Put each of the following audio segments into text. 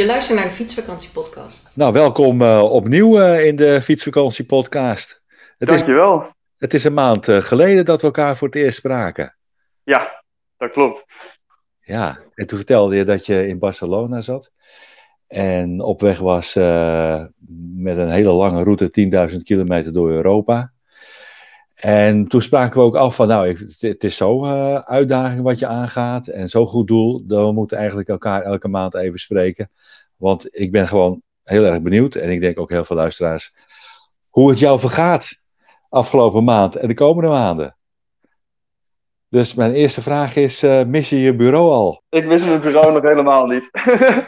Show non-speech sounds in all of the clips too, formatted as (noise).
Je luistert naar de Fietsvakantiepodcast. Nou, welkom uh, opnieuw uh, in de Fietsvakantiepodcast. Het Dankjewel. Is, het is een maand uh, geleden dat we elkaar voor het eerst spraken. Ja, dat klopt. Ja, en toen vertelde je dat je in Barcelona zat. En op weg was met een hele lange route, 10.000 kilometer door Europa. En toen spraken we ook af van, nou, het is zo'n uitdaging wat je aangaat en zo'n goed doel, dat we moeten eigenlijk elkaar elke maand even spreken. Want ik ben gewoon heel erg benieuwd, en ik denk ook heel veel luisteraars, hoe het jou vergaat afgelopen maand en de komende maanden. Dus mijn eerste vraag is, uh, mis je je bureau al? Ik mis mijn bureau nog helemaal niet.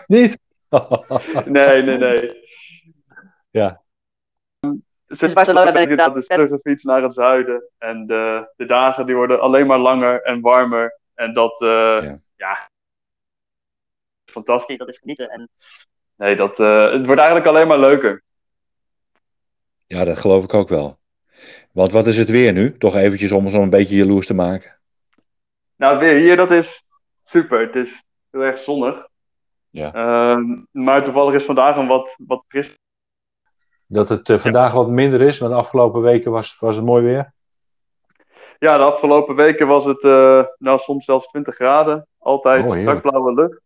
niet? (laughs) nee, nee, nee. Ja. Sinds Barcelona ben ik inderdaad dus teruggefietst naar het zuiden. En de, de dagen die worden alleen maar langer en warmer. En dat, uh, ja. ja. fantastisch, dat is genieten. En... Nee, dat, uh, het wordt eigenlijk alleen maar leuker. Ja, dat geloof ik ook wel. Want wat is het weer nu? Toch eventjes om ons een beetje jaloers te maken. Nou, weer hier, dat is super. Het is heel erg zonnig. Ja. Uh, maar toevallig is vandaag een wat, wat fris. Dat het uh, vandaag ja. wat minder is, maar de afgelopen weken was, was het mooi weer. Ja, de afgelopen weken was het uh, nou, soms zelfs 20 graden. Altijd Oh, strak blauwe lucht.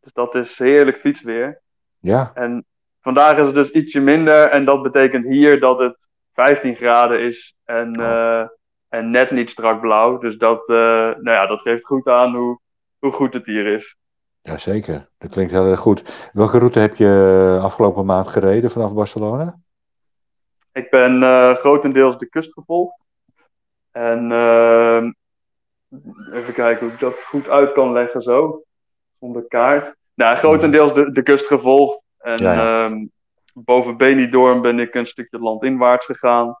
Dus dat is heerlijk fietsweer. Ja, En vandaag is het dus ietsje minder. En dat betekent hier dat het 15 graden is. En, Oh. eh, en net niet strak blauw. Dus dat, eh, nou ja, dat geeft goed aan hoe, hoe goed het hier is. ja, zeker. Dat klinkt heel erg goed. Welke route heb je afgelopen maand gereden vanaf Barcelona? Ik ben eh, grotendeels de kust gevolgd. En ehm, even kijken hoe ik dat goed uit kan leggen zo. Zonder kaart. Nou, grotendeels de, de kust gevolgd. En Ja, ja. ehm, boven Benidorm ben ik een stukje landinwaarts gegaan.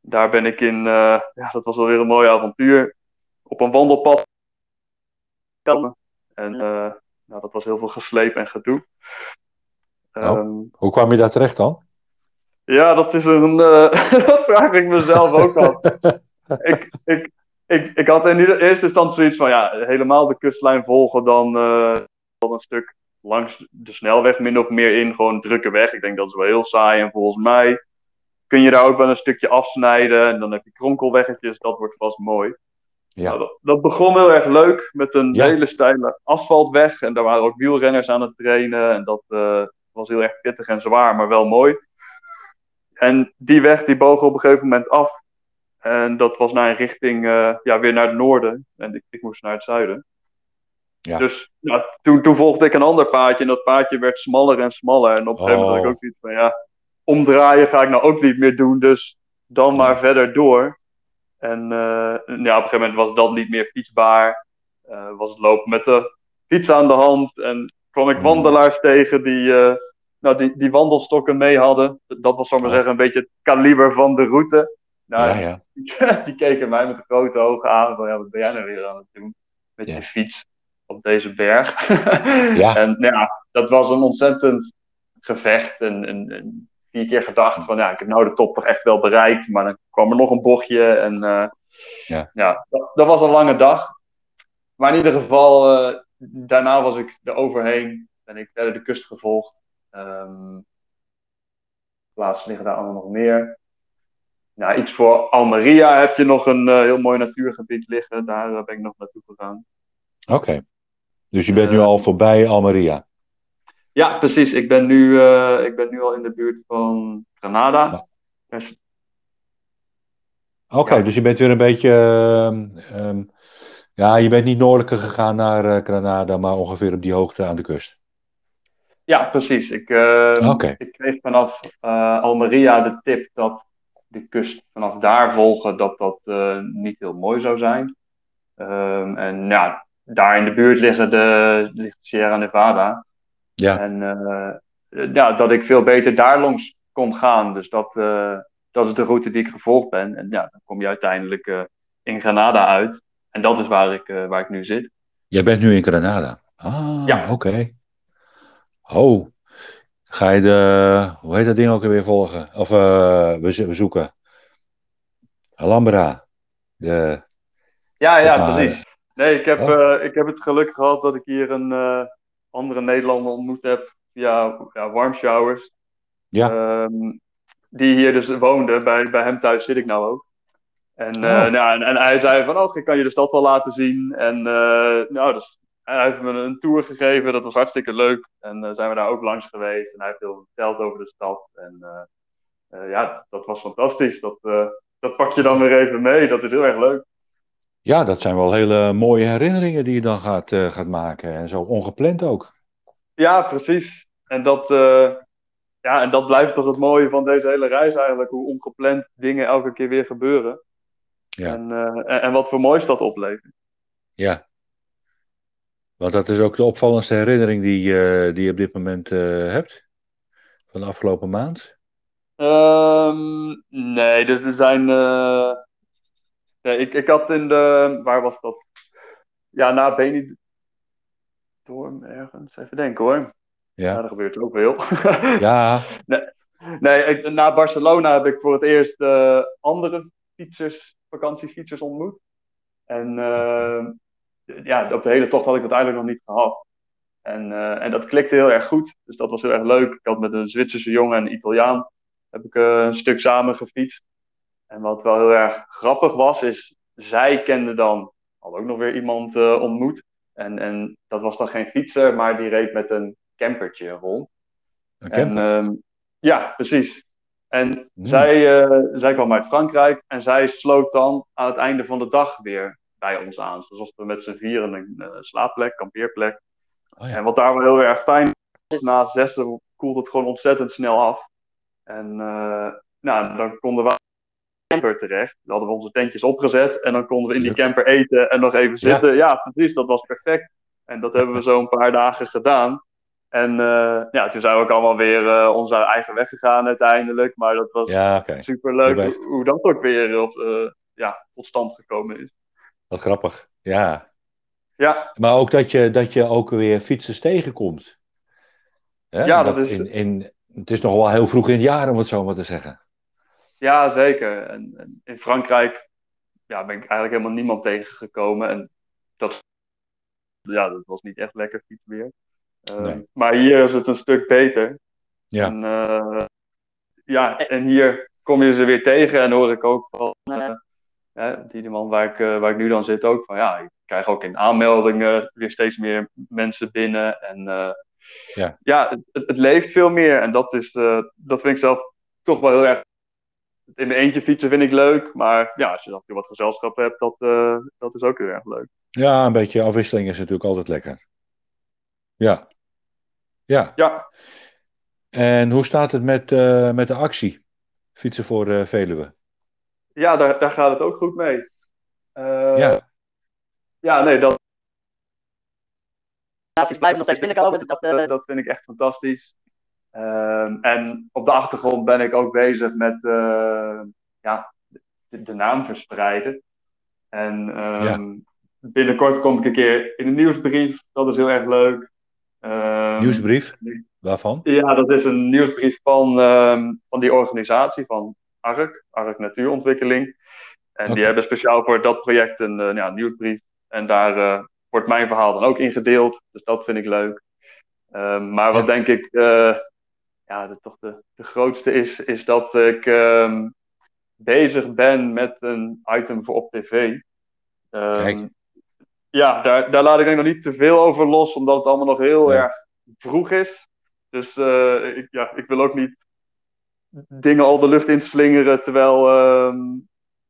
Daar ben ik in, eh, ja, dat was alweer een mooi avontuur. Op een wandelpad. En eh, nou, dat was heel veel gesleep en gedoe. Oh. Ehm, Hoe kwam je daar terecht dan? Ja, dat is een. eh, (laughs) dat vraag ik mezelf ook af. (laughs) ik, ik, ik, ik had in ieder- eerste instantie zoiets van: ja, helemaal de kustlijn volgen, dan, eh, dan een stuk langs de snelweg, min of meer in, gewoon drukke weg. Ik denk dat is wel heel saai. En volgens mij kun je daar ook wel een stukje afsnijden. En dan heb je kronkelweggetjes, dat wordt vast mooi. Ja. Nou, dat, dat begon heel erg leuk met een Ja. hele steile asfaltweg. En daar waren ook wielrenners aan het trainen. En dat eh, was heel erg pittig en zwaar, maar wel mooi. En die weg die boog op een gegeven moment af. En dat was naar een richting, eh, ja, weer naar het noorden. En ik, ik moest naar het zuiden. Ja. Dus ja, toen, toen volgde ik een ander paadje. En dat paadje werd smaller en smaller. En op een gegeven moment had ik Oh. ook zoiets van, ja, omdraaien ga ik nou ook niet meer doen. Dus dan maar verder door. En eh, ja, op een gegeven moment was dat niet meer fietsbaar. Eh, was het lopen met de fiets aan de hand. En kwam ik Hmm. wandelaars tegen die, nou, die, die wandelstokken mee hadden. Dat was, ik maar Ja. zeggen, een beetje het kaliber van de route. Nou, Ja, ja. (laughs) die keken mij met grote ogen aan. Van, ja, wat ben jij nou weer aan het doen? Met Ja. je fiets op deze berg. (laughs) Ja. En nou ja, dat was een ontzettend gevecht. En, en, en vier keer gedacht van, ja, ik heb nou de top toch echt wel bereikt. Maar dan kwam er nog een bochtje. En eh, Ja. dat, dat was een lange dag. Maar in ieder geval, eh, daarna was ik er overheen. Ben ik verder de kust gevolgd. Ehm plaatsen liggen daar allemaal nog meer. Nou, iets voor Almeria heb je nog een eh, heel mooi natuurgebied liggen. Daar eh, ben ik nog naartoe gegaan. Oké. Dus je bent nu Eh, al voorbij Almeria. Ja, precies. Ik ben nu, eh, ik ben nu al in de buurt van Granada. Dus, Oké, ja. dus je bent weer een beetje. ehm, ehm, ja, je bent niet noordelijker gegaan naar Granada, maar ongeveer op die hoogte aan de kust. Ja, precies. Ik, eh, Oké. ik kreeg vanaf eh, Almeria de tip dat de kust vanaf daar volgen, dat dat eh, niet heel mooi zou zijn. Ehm, en ja, daar in de buurt liggen de, ligt Sierra Nevada. Ja. En eh, ja, dat ik veel beter daar langs kon gaan. Dus dat, dat is de route die ik gevolgd ben. En ja, dan kom je uiteindelijk in Granada uit. En dat is waar ik, waar ik nu zit. Jij bent nu in Granada? Ah, Ja. oké. Oh, ga je de, hoe heet dat ding ook weer volgen? Of eh, we bezoeken? Alhambra. De, Ja, ja, Maar- precies. Nee, ik heb, Oh. eh, ik heb het geluk gehad dat ik hier een eh, andere Nederlander ontmoet heb via ja, warm showers. Ja. Ehm, die hier dus woonde. Bij, bij hem thuis zit ik nou ook. En, Oh. nou, en, en hij zei van, oh, ik kan je de stad wel laten zien. En nou, hij heeft me een tour gegeven. Dat was hartstikke leuk. En eh, zijn we daar ook langs geweest. En hij heeft heel verteld over de stad. En eh, eh, ja, dat was fantastisch. Dat, dat pak je dan weer even mee. Dat is heel erg leuk. ja, dat zijn wel hele mooie herinneringen die je dan gaat, gaat maken. En zo ongepland ook. Ja, precies. En dat, ja, en dat blijft toch het mooie van deze hele reis eigenlijk. Hoe ongepland dingen elke keer weer gebeuren. Ja. En, en, en wat voor moois dat oplevert. Ja. Want dat is ook de opvallendste herinnering die, eh, die je op dit moment eh, hebt. Van de afgelopen maand. Ehm, nee, dus er zijn. eh, nee, ik, ik had in de. Waar was dat? Ja, na Benidorm ergens. Even denken hoor. Ja, Ja. er gebeurt ook veel. (laughs) Ja. (laughs) Nee, ik- na Barcelona heb ik voor het eerst andere fietsers, vakantiefietsers ontmoet. En eh, ja, op de hele tocht had ik dat eigenlijk nog niet gehad. En, eh, en dat klikte heel erg goed. Dus dat was heel erg leuk. Ik had met een Zwitserse jongen en een Italiaan heb ik eh, een stuk samen gefietst. En wat wel heel erg grappig was, is zij kende dan, had ook nog weer iemand eh, ontmoet. En, en dat was dan geen fietser, maar die reed met een campertje rond. Een En, ehm, ja, precies. En Hmm. zij, zij kwam uit Frankrijk en zij sloot dan aan het einde van de dag weer bij ons aan. Ze zochten met z'n vieren een eh, slaapplek, kampeerplek. Oh ja. En wat daar wel heel erg fijn is, na zessen koelt het gewoon ontzettend snel af. En eh, nou, dan konden we in de camper terecht. Dan hadden we onze tentjes opgezet en dan konden we in die camper eten en nog even zitten. Ja, precies, dat was perfect. En dat hebben we zo een paar dagen gedaan. En eh, ja, toen zijn we ook allemaal weer onze eigen weg gegaan uiteindelijk. Maar dat was Ja, superleuk Erbij. hoe, hoe dat ook weer op, ja, tot stand gekomen is. Wat grappig. Ja. Ja, Maar ook dat je, dat je ook weer fietsers tegenkomt. Hè? Ja, dat is- In, in, het is nog wel heel vroeg in het jaar, om het zo maar te zeggen. ja zeker. En, en in Frankrijk ja, ben ik eigenlijk helemaal niemand tegengekomen. En dat, ja, dat was niet echt lekker fietsweer. Eh, Nee. Maar hier is het een stuk beter. Ja. En, eh, ja, en hier kom je ze weer tegen en hoor ik ook van eh, hè, die man waar ik, eh, waar ik nu dan zit ook van ja, ik krijg ook in aanmeldingen weer steeds meer mensen binnen. En eh, Ja. ja het, het- leeft veel meer en dat, is, eh, dat vind ik zelf toch wel heel erg. In mijn eentje fietsen vind ik leuk, maar ja, als je dan wat gezelschap hebt, dat, dat is ook heel erg leuk. Ja, een beetje afwisseling is natuurlijk altijd lekker. Ja. Ja. Ja, En hoe staat het met, met de actie? Fietsen voor eh, Veluwe. Ja daar, daar gaat het ook goed mee. Eh, Ja. Ja, nee, dat, blijven nog steeds binnenkomen. Dat, eh, dat, vind ik echt fantastisch. Ehm, en op de achtergrond ben ik ook bezig met eh, ja, de, de naam verspreiden. En ehm, binnenkort kom ik een keer in een nieuwsbrief. Dat is heel erg leuk. Ehm, Nieuwsbrief? Waarvan? Ja, dat is een nieuwsbrief van, ehm, van die organisatie van ARK, ARK Natuurontwikkeling. En die hebben speciaal voor dat project een eh, ja, nieuwsbrief. En daar eh, wordt mijn verhaal dan ook ingedeeld. Dus dat vind ik leuk. Ehm, maar wat Ja. denk ik eh, ja, de, toch de, de grootste is, is dat ik ehm, bezig ben met een item voor op tv. Kijk. Ja, daar, daar laat ik denk ik nog niet te veel over los, omdat het allemaal nog heel Ja. erg vroeg is. Dus ik, ja, ik wil ook niet dingen al de lucht inslingeren, terwijl ehm,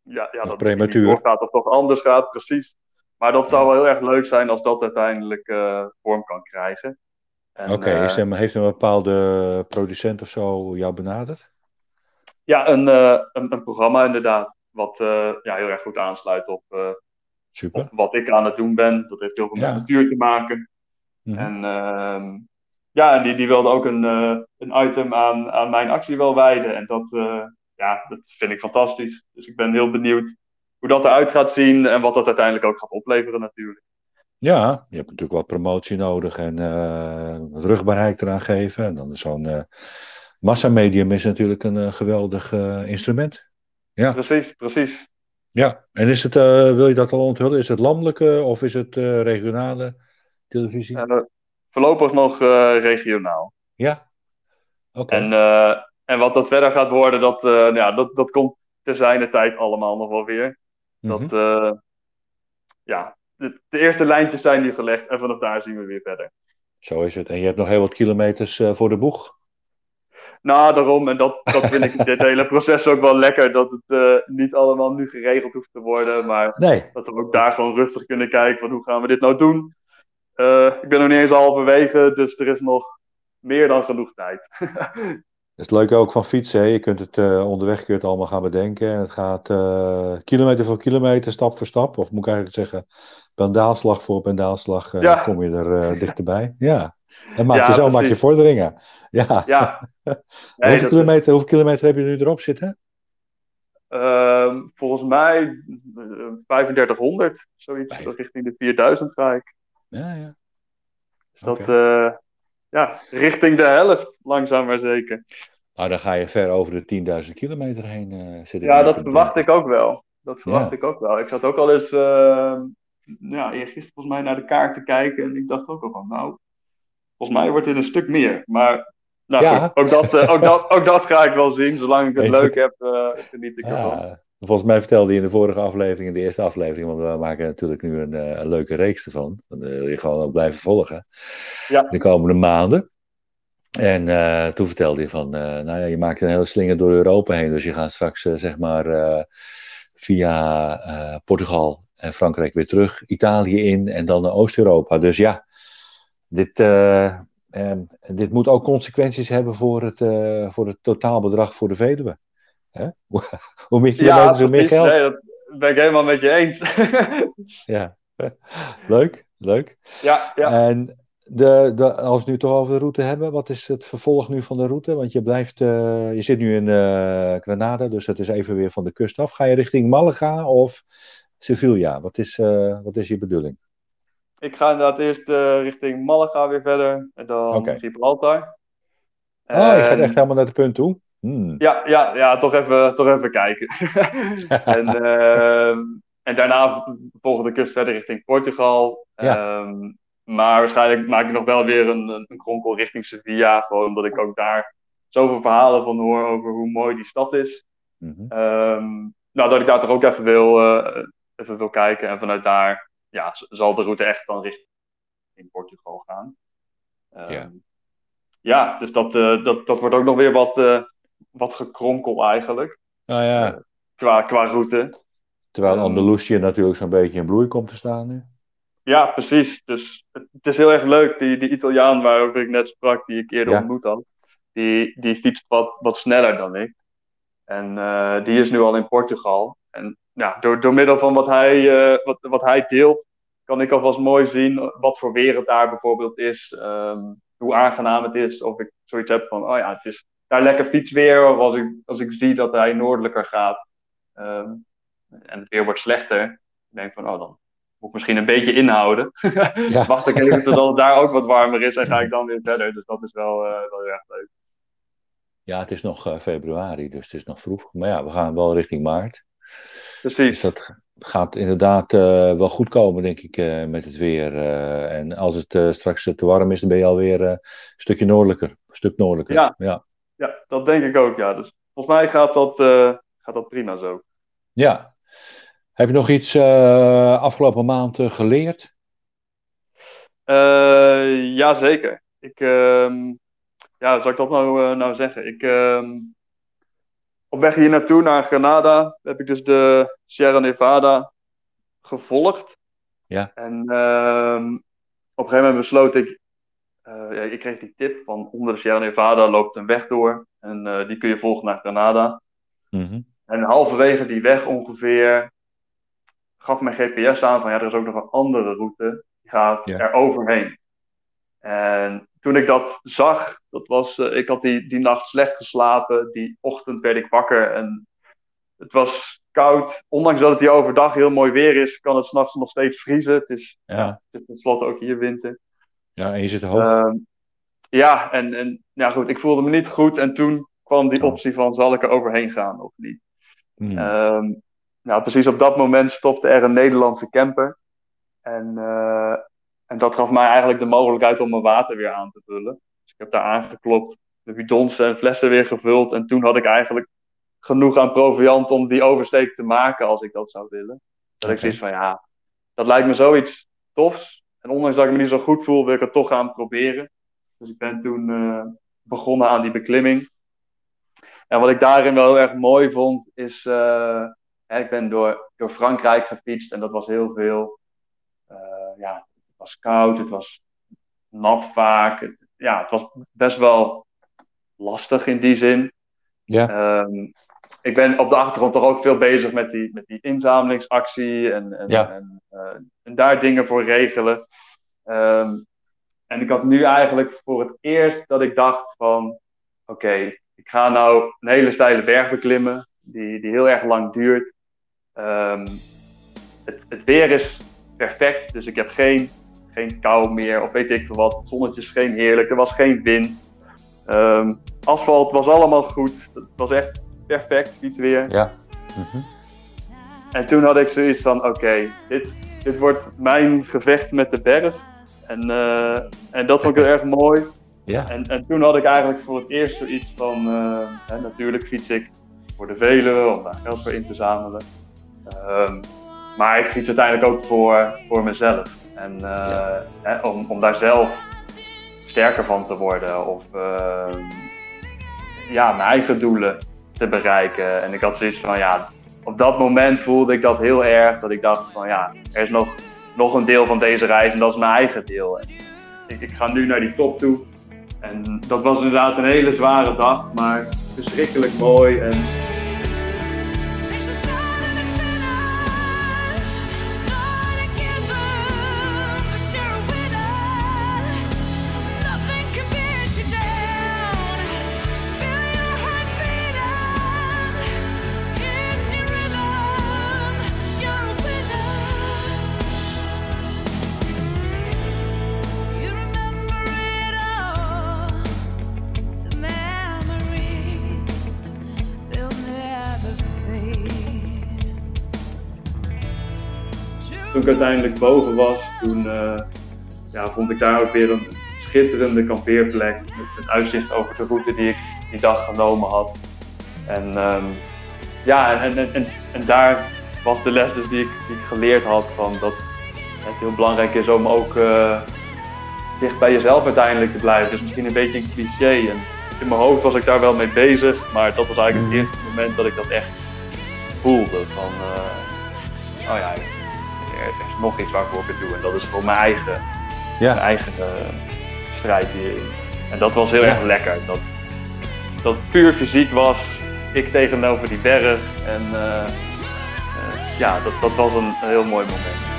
ja, ja, dat prematuur. het gaat of toch anders gaat, precies. Maar dat zou wel heel erg leuk zijn als dat uiteindelijk eh, vorm kan krijgen. En, Oké, eh, is er- heeft een bepaalde producent of zo jou benaderd? Ja, een, eh, een, een programma inderdaad. Wat eh, ja, heel erg goed aansluit op, eh, Super. op wat ik aan het doen ben. Dat heeft heel veel Ja. met natuur te maken. Mhm. En ehm, ja, en die, die wilde ook een, eh, een item aan, aan mijn actie wel wijden. En dat, eh, ja, dat vind ik fantastisch. Dus ik ben heel benieuwd hoe dat eruit gaat zien en wat dat uiteindelijk ook gaat opleveren natuurlijk. Ja, je hebt natuurlijk wat promotie nodig en uh, rugbaarheid eraan geven. En dan is zo'n uh, massamedium is natuurlijk een uh, geweldig instrument. Ja. Precies, precies. Ja, en is het, wil je dat al onthullen? Is het landelijke of is het regionale televisie? Voorlopig nog regionaal. Ja, oké. En, en wat dat verder gaat worden, dat, ja, dat, dat komt te zijne tijd allemaal nog wel weer. Dat, mm -hmm. ja, de, de, eerste lijntjes zijn nu gelegd en vanaf daar zien we weer verder. Zo is het. En je hebt nog heel wat kilometers uh, voor de boeg. Nou, daarom. En dat, dat vind ik (laughs) dit hele proces ook wel lekker. Dat het uh, niet allemaal nu geregeld hoeft te worden. Maar nee. dat we ook daar gewoon rustig kunnen kijken van hoe gaan we dit nou doen. Uh, ik ben nog niet eens halverwege, dus er is nog meer dan genoeg tijd. (laughs) Dat is het leuke ook van fietsen. Hè? Je kunt het uh, onderweg kun je het allemaal gaan bedenken. En het gaat uh, kilometer voor kilometer, stap voor stap. Of moet ik eigenlijk zeggen, pendaalslag voor pendaalslag uh, ja. kom je er dichterbij. (laughs) Ja. En maak ja, je zo maak je vorderingen. (laughs) Ja. ja. Nee, hoeveel, kilometer, is... hoeveel kilometer heb je nu erop zitten? Ehm, volgens mij 3500, zoiets. Richting de 4000 ga ik. Ja, ja. Dus okay. dat, ja, richting de helft, langzaam maar zeker. Nou, dan ga je ver over de 10.000 kilometer heen uh, zitten. Ja, dat verwacht ik ook wel. Dat verwacht ja. ik ook wel. Ik zat ook al eens, uh, ja, gisteren volgens mij naar de kaart te kijken en ik dacht ook al van, nou, volgens mij wordt dit een stuk meer. Maar nou, ja. goed, ook, dat, uh, ook, dat, ook dat ga ik wel zien. Zolang ik het (laughs) leuk heb, geniet ik ervan. Volgens mij vertelde je in de vorige aflevering, in de eerste aflevering, want we maken natuurlijk nu een, een leuke reeks ervan. Dan wil je gewoon ook blijven volgen. Ja. De komende maanden. En uh, toen vertelde je van, uh, nou ja, je maakt een hele slinger door Europa heen. Dus je gaat straks, uh, zeg maar, via Portugal en Frankrijk weer terug, Italië in en dan naar Oost-Europa. Dus ja, dit, dit moet ook consequenties hebben voor het, voor het totaalbedrag voor de Veluwe. Hè? (laughs) hoe meer kilometers, ja, hoe meer geld. Nee, dat ben ik helemaal met je eens. (laughs) ja, (laughs) leuk, leuk. Ja, ja. En de, de, als we nu toch over de route hebben, wat is het vervolg nu van de route? Want je blijft, uh, je zit nu in uh, Granada, dus dat is even weer van de kust af. Ga je richting Malaga of Sevilla? Wat is, uh, wat is je bedoeling? Ik ga inderdaad eerst richting Malaga weer verder en dan okay. Gibraltar. Oh, en... je gaat echt helemaal naar het punt toe? Hmm. Ja, ja, ja toch, even, toch even kijken. (laughs) en, ehm, en daarna volgen de kust verder richting Portugal. Ja. Um, maar waarschijnlijk maak ik nog wel weer een, een kronkel richting Sevilla. Gewoon omdat ik ook daar zoveel verhalen van hoor over hoe mooi die stad is. Mm -hmm. um, nou, dat ik daar toch ook even wil, uh, even wil kijken. En vanuit daar ja, zal de route echt dan richting in Portugal gaan. Um, ja. ja, dus dat, uh, dat, dat wordt ook nog weer wat, uh, wat gekronkel eigenlijk. Ah, ja. qua, qua route. Terwijl Andalusië natuurlijk zo'n beetje in bloei komt te staan nu. Ja, precies. Dus het, het, is heel erg leuk. Die, die Italiaan waarover ik net sprak, die ik eerder Ja. ontmoet had, die, die fietst wat, wat sneller dan ik. En eh, die is nu al in Portugal. En ja, door, door middel van wat hij, eh, wat, wat hij deelt, kan ik alvast mooi zien wat voor weer het daar bijvoorbeeld is. ehm, hoe aangenaam het is. Of ik zoiets heb van, oh ja, het is daar lekker fietsweer. Of als ik, als ik zie dat hij noordelijker gaat. ehm, en het weer wordt slechter. Ik denk van, oh dan moet ik misschien een beetje inhouden. Ja. (laughs) Wacht ik even totdat het daar ook wat warmer is en ga ik dan weer verder. Dus dat is wel, uh, wel heel erg leuk. Ja, het is nog uh, februari, dus het is nog vroeg. Maar ja, we gaan wel richting maart. Precies. Dus dat gaat inderdaad uh, wel goed komen, denk ik, met het weer. en als het straks te warm is, dan ben je alweer een stukje noordelijker. Een stuk noordelijker. Ja. ja. Ja, dat denk ik ook, ja. Dus volgens mij gaat dat, gaat dat prima zo. Ja. Heb je nog iets afgelopen maand geleerd? Uh, Jazeker. Ik, um, ja, zou ik dat nou, nou zeggen? Ik, um, op weg hier naartoe, naar Granada, heb ik dus de Sierra Nevada gevolgd. Ja. En um, op een gegeven moment besloot ik, ja, ik kreeg die tip van onder de Sierra Nevada loopt een weg door. En die kun je volgen naar Granada. Mm -hmm. En halverwege die weg ongeveer gaf mijn GPS aan van ja, er is ook nog een andere route. Die gaat Ja. er overheen. En toen ik dat zag, dat was, eh, ik had die, die nacht slecht geslapen. Die ochtend werd ik wakker en het was koud. Ondanks dat het hier overdag heel mooi weer is, kan het s'nachts nog steeds vriezen. Het is, Ja, het is tenslotte ook hier winter. ja en je zit hoog. Ehm, ja, en, en ja, goed, ik voelde me niet goed. En toen kwam die Oh. optie van, zal ik er overheen gaan of niet? Hmm. Ehm, nou, precies op dat moment stopte er een Nederlandse camper. En, eh, en dat gaf mij eigenlijk de mogelijkheid om mijn water weer aan te vullen. Dus ik heb daar aangeklopt, de bidons en flessen weer gevuld. En toen had ik eigenlijk genoeg aan proviant om die oversteek te maken als ik dat zou willen. Dat ik zoiets van, ja, dat lijkt me zoiets tofs. En ondanks dat ik me niet zo goed voel, wil ik het toch gaan proberen. Dus ik ben toen eh, begonnen aan die beklimming. En wat ik daarin wel heel erg mooi vond, is... eh, hè, ik ben door, door Frankrijk gefietst en dat was heel veel... eh, ja, was koud, het was nat vaak. Het, ja, het was best wel lastig in die zin. Ja. Ehm, ik ben op de achtergrond toch ook veel bezig met die, met die inzamelingsactie en, en, Ja. en, eh, en daar dingen voor regelen. Ehm, en ik had nu eigenlijk voor het eerst dat ik dacht van, oké, ik ga nou een hele steile berg beklimmen, die, die heel erg lang duurt. Ehm, het, het weer is perfect, dus ik heb geen, geen kou meer of weet ik veel wat. Het zonnetje scheen heerlijk, er was geen wind. Ehm, asfalt was allemaal goed, het was echt perfect fietsweer. Ja. Mhm. En toen had ik zoiets van, oké, dit, dit wordt mijn gevecht met de berg. En, eh, en dat vond ik heel erg mooi. Ja. En, en toen had ik eigenlijk voor het eerst zoiets van, eh, hè, natuurlijk fiets ik voor de Veluwe om daar geld voor in te zamelen. Ehm, maar ik fiets uiteindelijk ook voor, voor mezelf. En eh, om, om daar zelf sterker van te worden of ehm, ja, mijn eigen doelen te bereiken. En ik had zoiets van, ja, op dat moment voelde ik dat heel erg. Dat ik dacht van, ja, er is nog, nog een deel van deze reis en dat is mijn eigen deel. Ik, ik ga nu naar die top toe. En dat was inderdaad een hele zware dag, maar verschrikkelijk mooi. En uiteindelijk boven was, toen eh, ja, vond ik daar ook weer een schitterende kampeerplek. Met, met uitzicht over de route die ik die dag genomen had. En ehm, ja, en, en, en, en daar was de les dus die ik, die ik geleerd had van dat het heel belangrijk is om ook eh, dicht bij jezelf uiteindelijk te blijven. Dus misschien een beetje een cliché. En in mijn hoofd was ik daar wel mee bezig, maar dat was eigenlijk het eerste moment dat ik dat echt voelde. Van, eh, oh ja, er is nog iets waarvoor ik het doe. En dat is voor mijn eigen, Ja. mijn eigen eh, strijd hierin. En dat was heel Ja. erg lekker. Dat, dat puur fysiek was. Ik tegenover die berg. En eh, eh, ja, dat, dat was een heel mooi moment.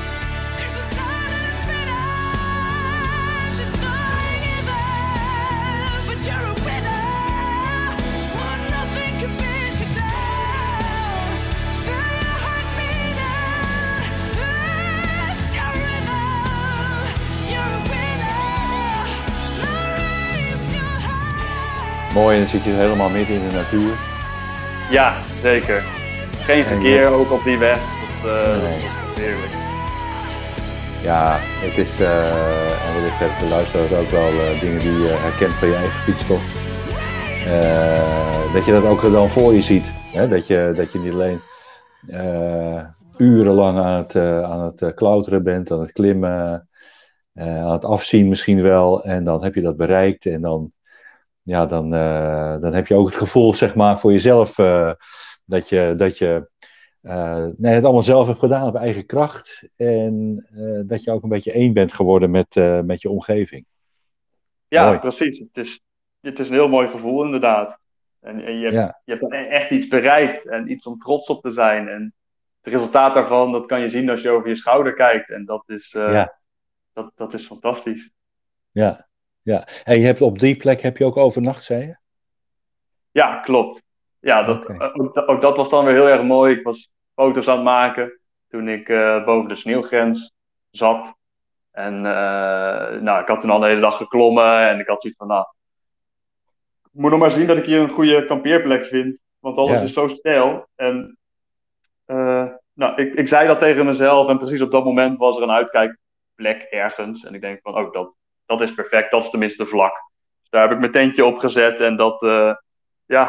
Mooi, en dan zit je helemaal midden in de natuur. Ja, zeker. Geen verkeer ook op die weg. Dat, Nee. is heerlijk. Ja, het is, eh, en wellicht hebben de luisteraars ook wel eh, dingen die je herkent van je eigen fietstocht. Dat je dat ook dan voor je ziet. Hè? Dat, je, dat je niet alleen urenlang aan het, aan het klauteren bent, aan het klimmen, aan het afzien misschien wel. En dan heb je dat bereikt en dan, ja, dan, eh, dan heb je ook het gevoel, zeg maar, voor jezelf eh, dat je, dat je eh, nee, het allemaal zelf hebt gedaan op eigen kracht. En dat je ook een beetje één bent geworden met, met je omgeving. Ja, Mooi. precies. Het is, het is een heel mooi gevoel, inderdaad. En, en je, hebt, Ja. je hebt e- echt iets bereikt en iets om trots op te zijn. En het resultaat daarvan, dat kan je zien als je over je schouder kijkt. En dat is, Ja. dat, dat is fantastisch. Ja. Ja. En je hebt op die plek heb je ook overnacht, zei je? Ja, klopt. Ja, dat, eh, ook, ook dat was dan weer heel erg mooi. Ik was foto's aan het maken toen ik eh, boven de sneeuwgrens zat. En eh, nou, ik had toen al de hele dag geklommen en ik had zoiets van, nou, ik moet nog maar zien dat ik hier een goede kampeerplek vind. Want alles Ja. is zo steil. En nou, ik, ik zei dat tegen mezelf en precies op dat moment was er een uitkijkplek ergens. En ik denk van, oh, dat, dat is perfect, dat is tenminste vlak. Dus daar heb ik mijn tentje op gezet en dat, eh, ja,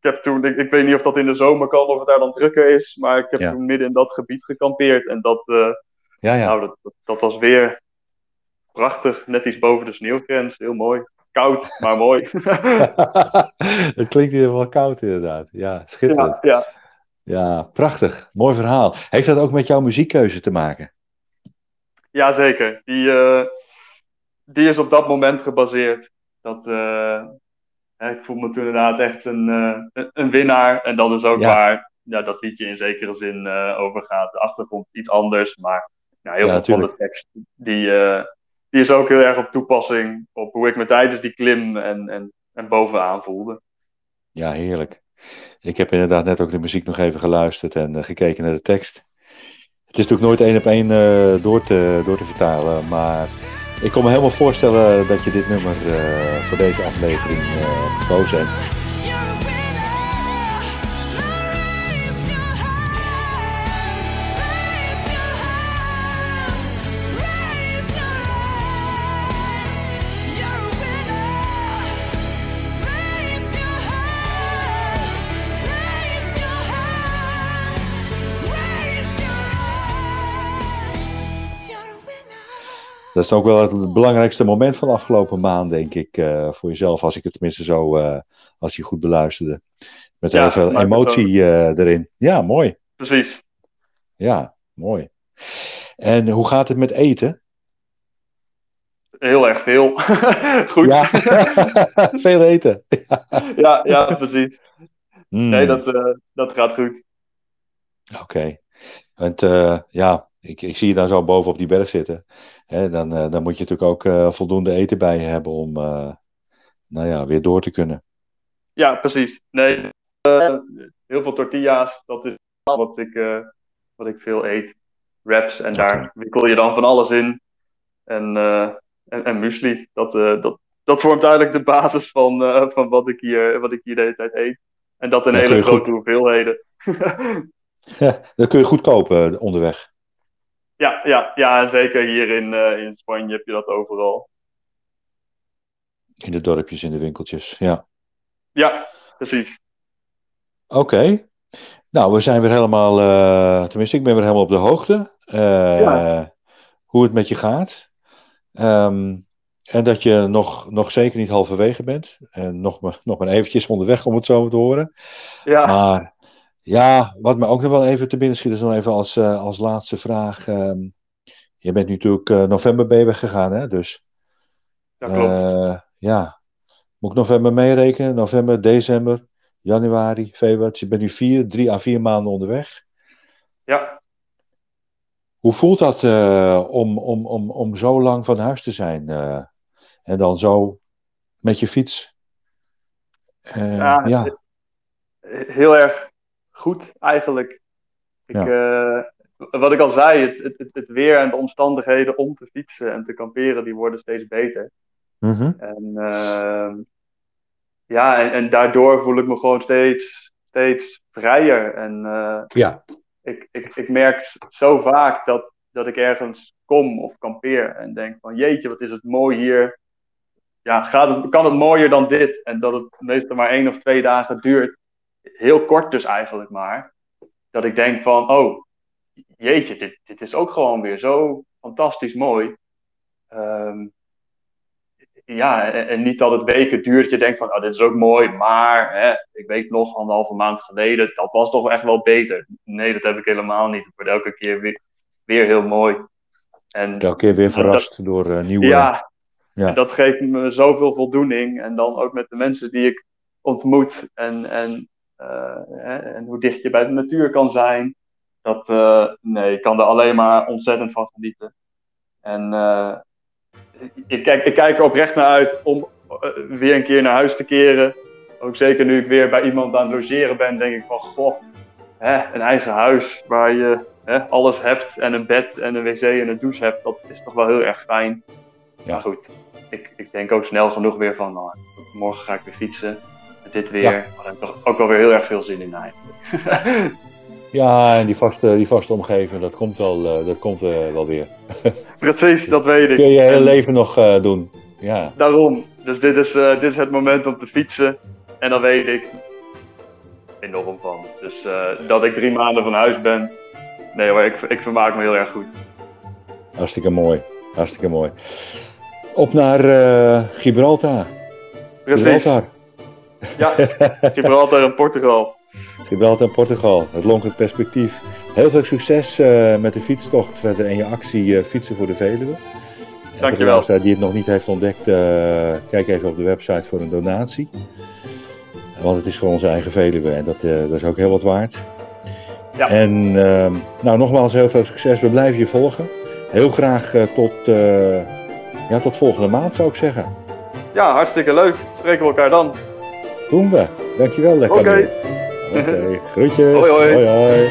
ik heb toen, ik, ik weet niet of dat in de zomer kan of het daar dan drukker is, maar ik heb Ja. toen midden in dat gebied gekampeerd en dat, eh, Ja, ja. nou, dat, dat, dat was weer prachtig, net iets boven de sneeuwgrens, heel mooi. Koud, maar mooi. (laughs) het klinkt hier wel koud inderdaad. Ja, schitterend. ja, ja. Ja, prachtig. Mooi verhaal. Heeft dat ook met jouw muziekkeuze te maken? Jazeker, die, eh, die is op dat moment gebaseerd. Dat, eh, ik voel me toen inderdaad echt een, eh, een- winnaar. En dat is ook Ja. waar ja, dat liedje in zekere zin eh, over gaat. De achtergrond iets anders, maar nou, heel Ja, veel van de tekst die, die is ook heel erg op toepassing op hoe ik me tijdens die klim en, en, en bovenaan voelde. Ja, heerlijk. Ik heb inderdaad net ook de muziek nog even geluisterd en gekeken naar de tekst. Het is natuurlijk nooit één op één door, te, door te vertalen, maar ik kon me helemaal voorstellen dat je dit nummer eh, voor deze aflevering eh, gekozen hebt. Dat is ook wel het belangrijkste moment van de afgelopen maand, denk ik, eh, voor jezelf, als ik het tenminste zo, eh, als je goed beluisterde. Met Ja, heel veel emotie eh, erin. Ja, mooi. Precies. Ja, mooi. En hoe gaat het met eten? Heel erg veel. (laughs) Goed. Ja, (laughs) veel eten. ja, ja, precies. Mm, Nee, dat, dat gaat goed. Oké. Want eh, ja, ik, ik zie je dan zo boven op die berg zitten. Hè, dan, eh, dan moet je natuurlijk ook eh, voldoende eten bij je hebben om nou ja, weer door te kunnen. Ja, precies. Nee, heel veel tortilla's, dat is wat ik, wat ik veel eet. Wraps, en daar wikkel je dan van alles in. En, en, en muesli, dat, dat, dat vormt eigenlijk de basis van, van wat, ik hier, wat ik hier de hele tijd eet. En dat in hele grote goed- hoeveelheden. (laughs) dat kun je goed kopen eh, onderweg. ja, ja, ja, zeker hier in, eh, in Spanje heb je dat overal. In de dorpjes, in de winkeltjes. Ja. Ja, precies. Oké. Nou, we zijn weer helemaal, eh, tenminste, ik ben weer helemaal op de hoogte. Ja. Hoe het met je gaat. Ehm, en dat je nog, nog zeker niet halverwege bent. En nog maar, nog maar eventjes onderweg om het zo te horen. Ja, Maar ja, wat me ook nog wel even te binnen schiet, is nog even als, eh, als laatste vraag. ehm, je bent nu natuurlijk eh, november ben je weggegaan, hè? Dus dat klopt. eh, ja, moet ik november meerekenen? November, december, januari, februari. Dus je bent nu vier, drie à vier maanden onderweg. ja. Hoe voelt dat om, om, om, om zo lang van huis te zijn? en dan zo met je fiets? Ja, ja. heel erg goed eigenlijk. Ik, eh, wat ik al zei, het, het, het, weer en de omstandigheden om te fietsen en te kamperen, die worden steeds beter. Mhm. En ehm, ja, en, en daardoor voel ik me gewoon steeds, steeds vrijer. En eh, ja. ik, ik, ik merk zo vaak dat, dat ik ergens kom of kampeer en denk van jeetje, wat is het mooi hier. Ja, gaat het, kan het mooier dan dit? En dat het meestal maar één of twee dagen duurt. Heel kort dus eigenlijk maar. Dat ik denk van, oh, jeetje, dit, dit is ook gewoon weer zo fantastisch mooi. Ehm, ja, en, en niet dat het weken duurt. Je denkt van, oh, dit is ook mooi, maar hè, ik weet nog anderhalve maand geleden, dat was toch echt wel beter. Nee, dat heb ik helemaal niet. Het wordt elke keer weer, weer heel mooi. En Elke keer weer verrast door eh, nieuwe... ja, Ja. en dat geeft me zoveel voldoening. En dan ook met de mensen die ik ontmoet. En, en, hè, en hoe dicht je bij de natuur kan zijn. Dat, eh, nee, ik kan er alleen maar ontzettend van genieten. En eh, ik, kijk, ik kijk er oprecht naar uit om eh, weer een keer naar huis te keren. Ook zeker nu ik weer bij iemand aan het logeren ben, denk ik van, goh, hè, een eigen huis waar je hè, alles hebt en een bed en een wc en een douche hebt, dat is toch wel heel erg fijn. Ja. Maar goed, ik, ik denk ook snel genoeg weer van, nou, morgen ga ik weer fietsen. Dit weer, Ja. ik toch ook wel weer heel erg veel zin in eigenlijk. (laughs) Ja, en die vaste, die vaste omgeving, dat komt wel, eh, dat komt, eh, wel weer. (laughs) Precies, dat weet ik. Kun je je hele En- leven nog eh, doen. Ja, Daarom. Dus dit is, dit is het moment om te fietsen. En dan weet ik enorm van. Dus dat ik drie maanden van huis ben. Nee hoor, ik, ik vermaak me heel erg goed. hartstikke mooi. Hartstikke mooi. Op naar Gibraltar. Precies. Gibraltar. (laughs) Ja, Gibraltar en Portugal. Gibraltar en Portugal. Het lonkend perspectief. Heel veel succes eh, met de fietstocht verder en je actie eh, Fietsen voor de Veluwe. En voor de Dankjewel. die het nog niet heeft ontdekt, eh, kijk even op de website voor een donatie. Want het is voor onze eigen Veluwe en dat, dat is ook heel wat waard. Ja. En ehm, nou, nogmaals heel veel succes. We blijven je volgen. Heel graag tot, ja, tot volgende maand zou ik zeggen. Ja, hartstikke leuk. Spreken we elkaar dan. Doen we. Dankjewel, lekker. Oké. Oké, (laughs) groetjes. Hoi, hoi. hoi, hoi.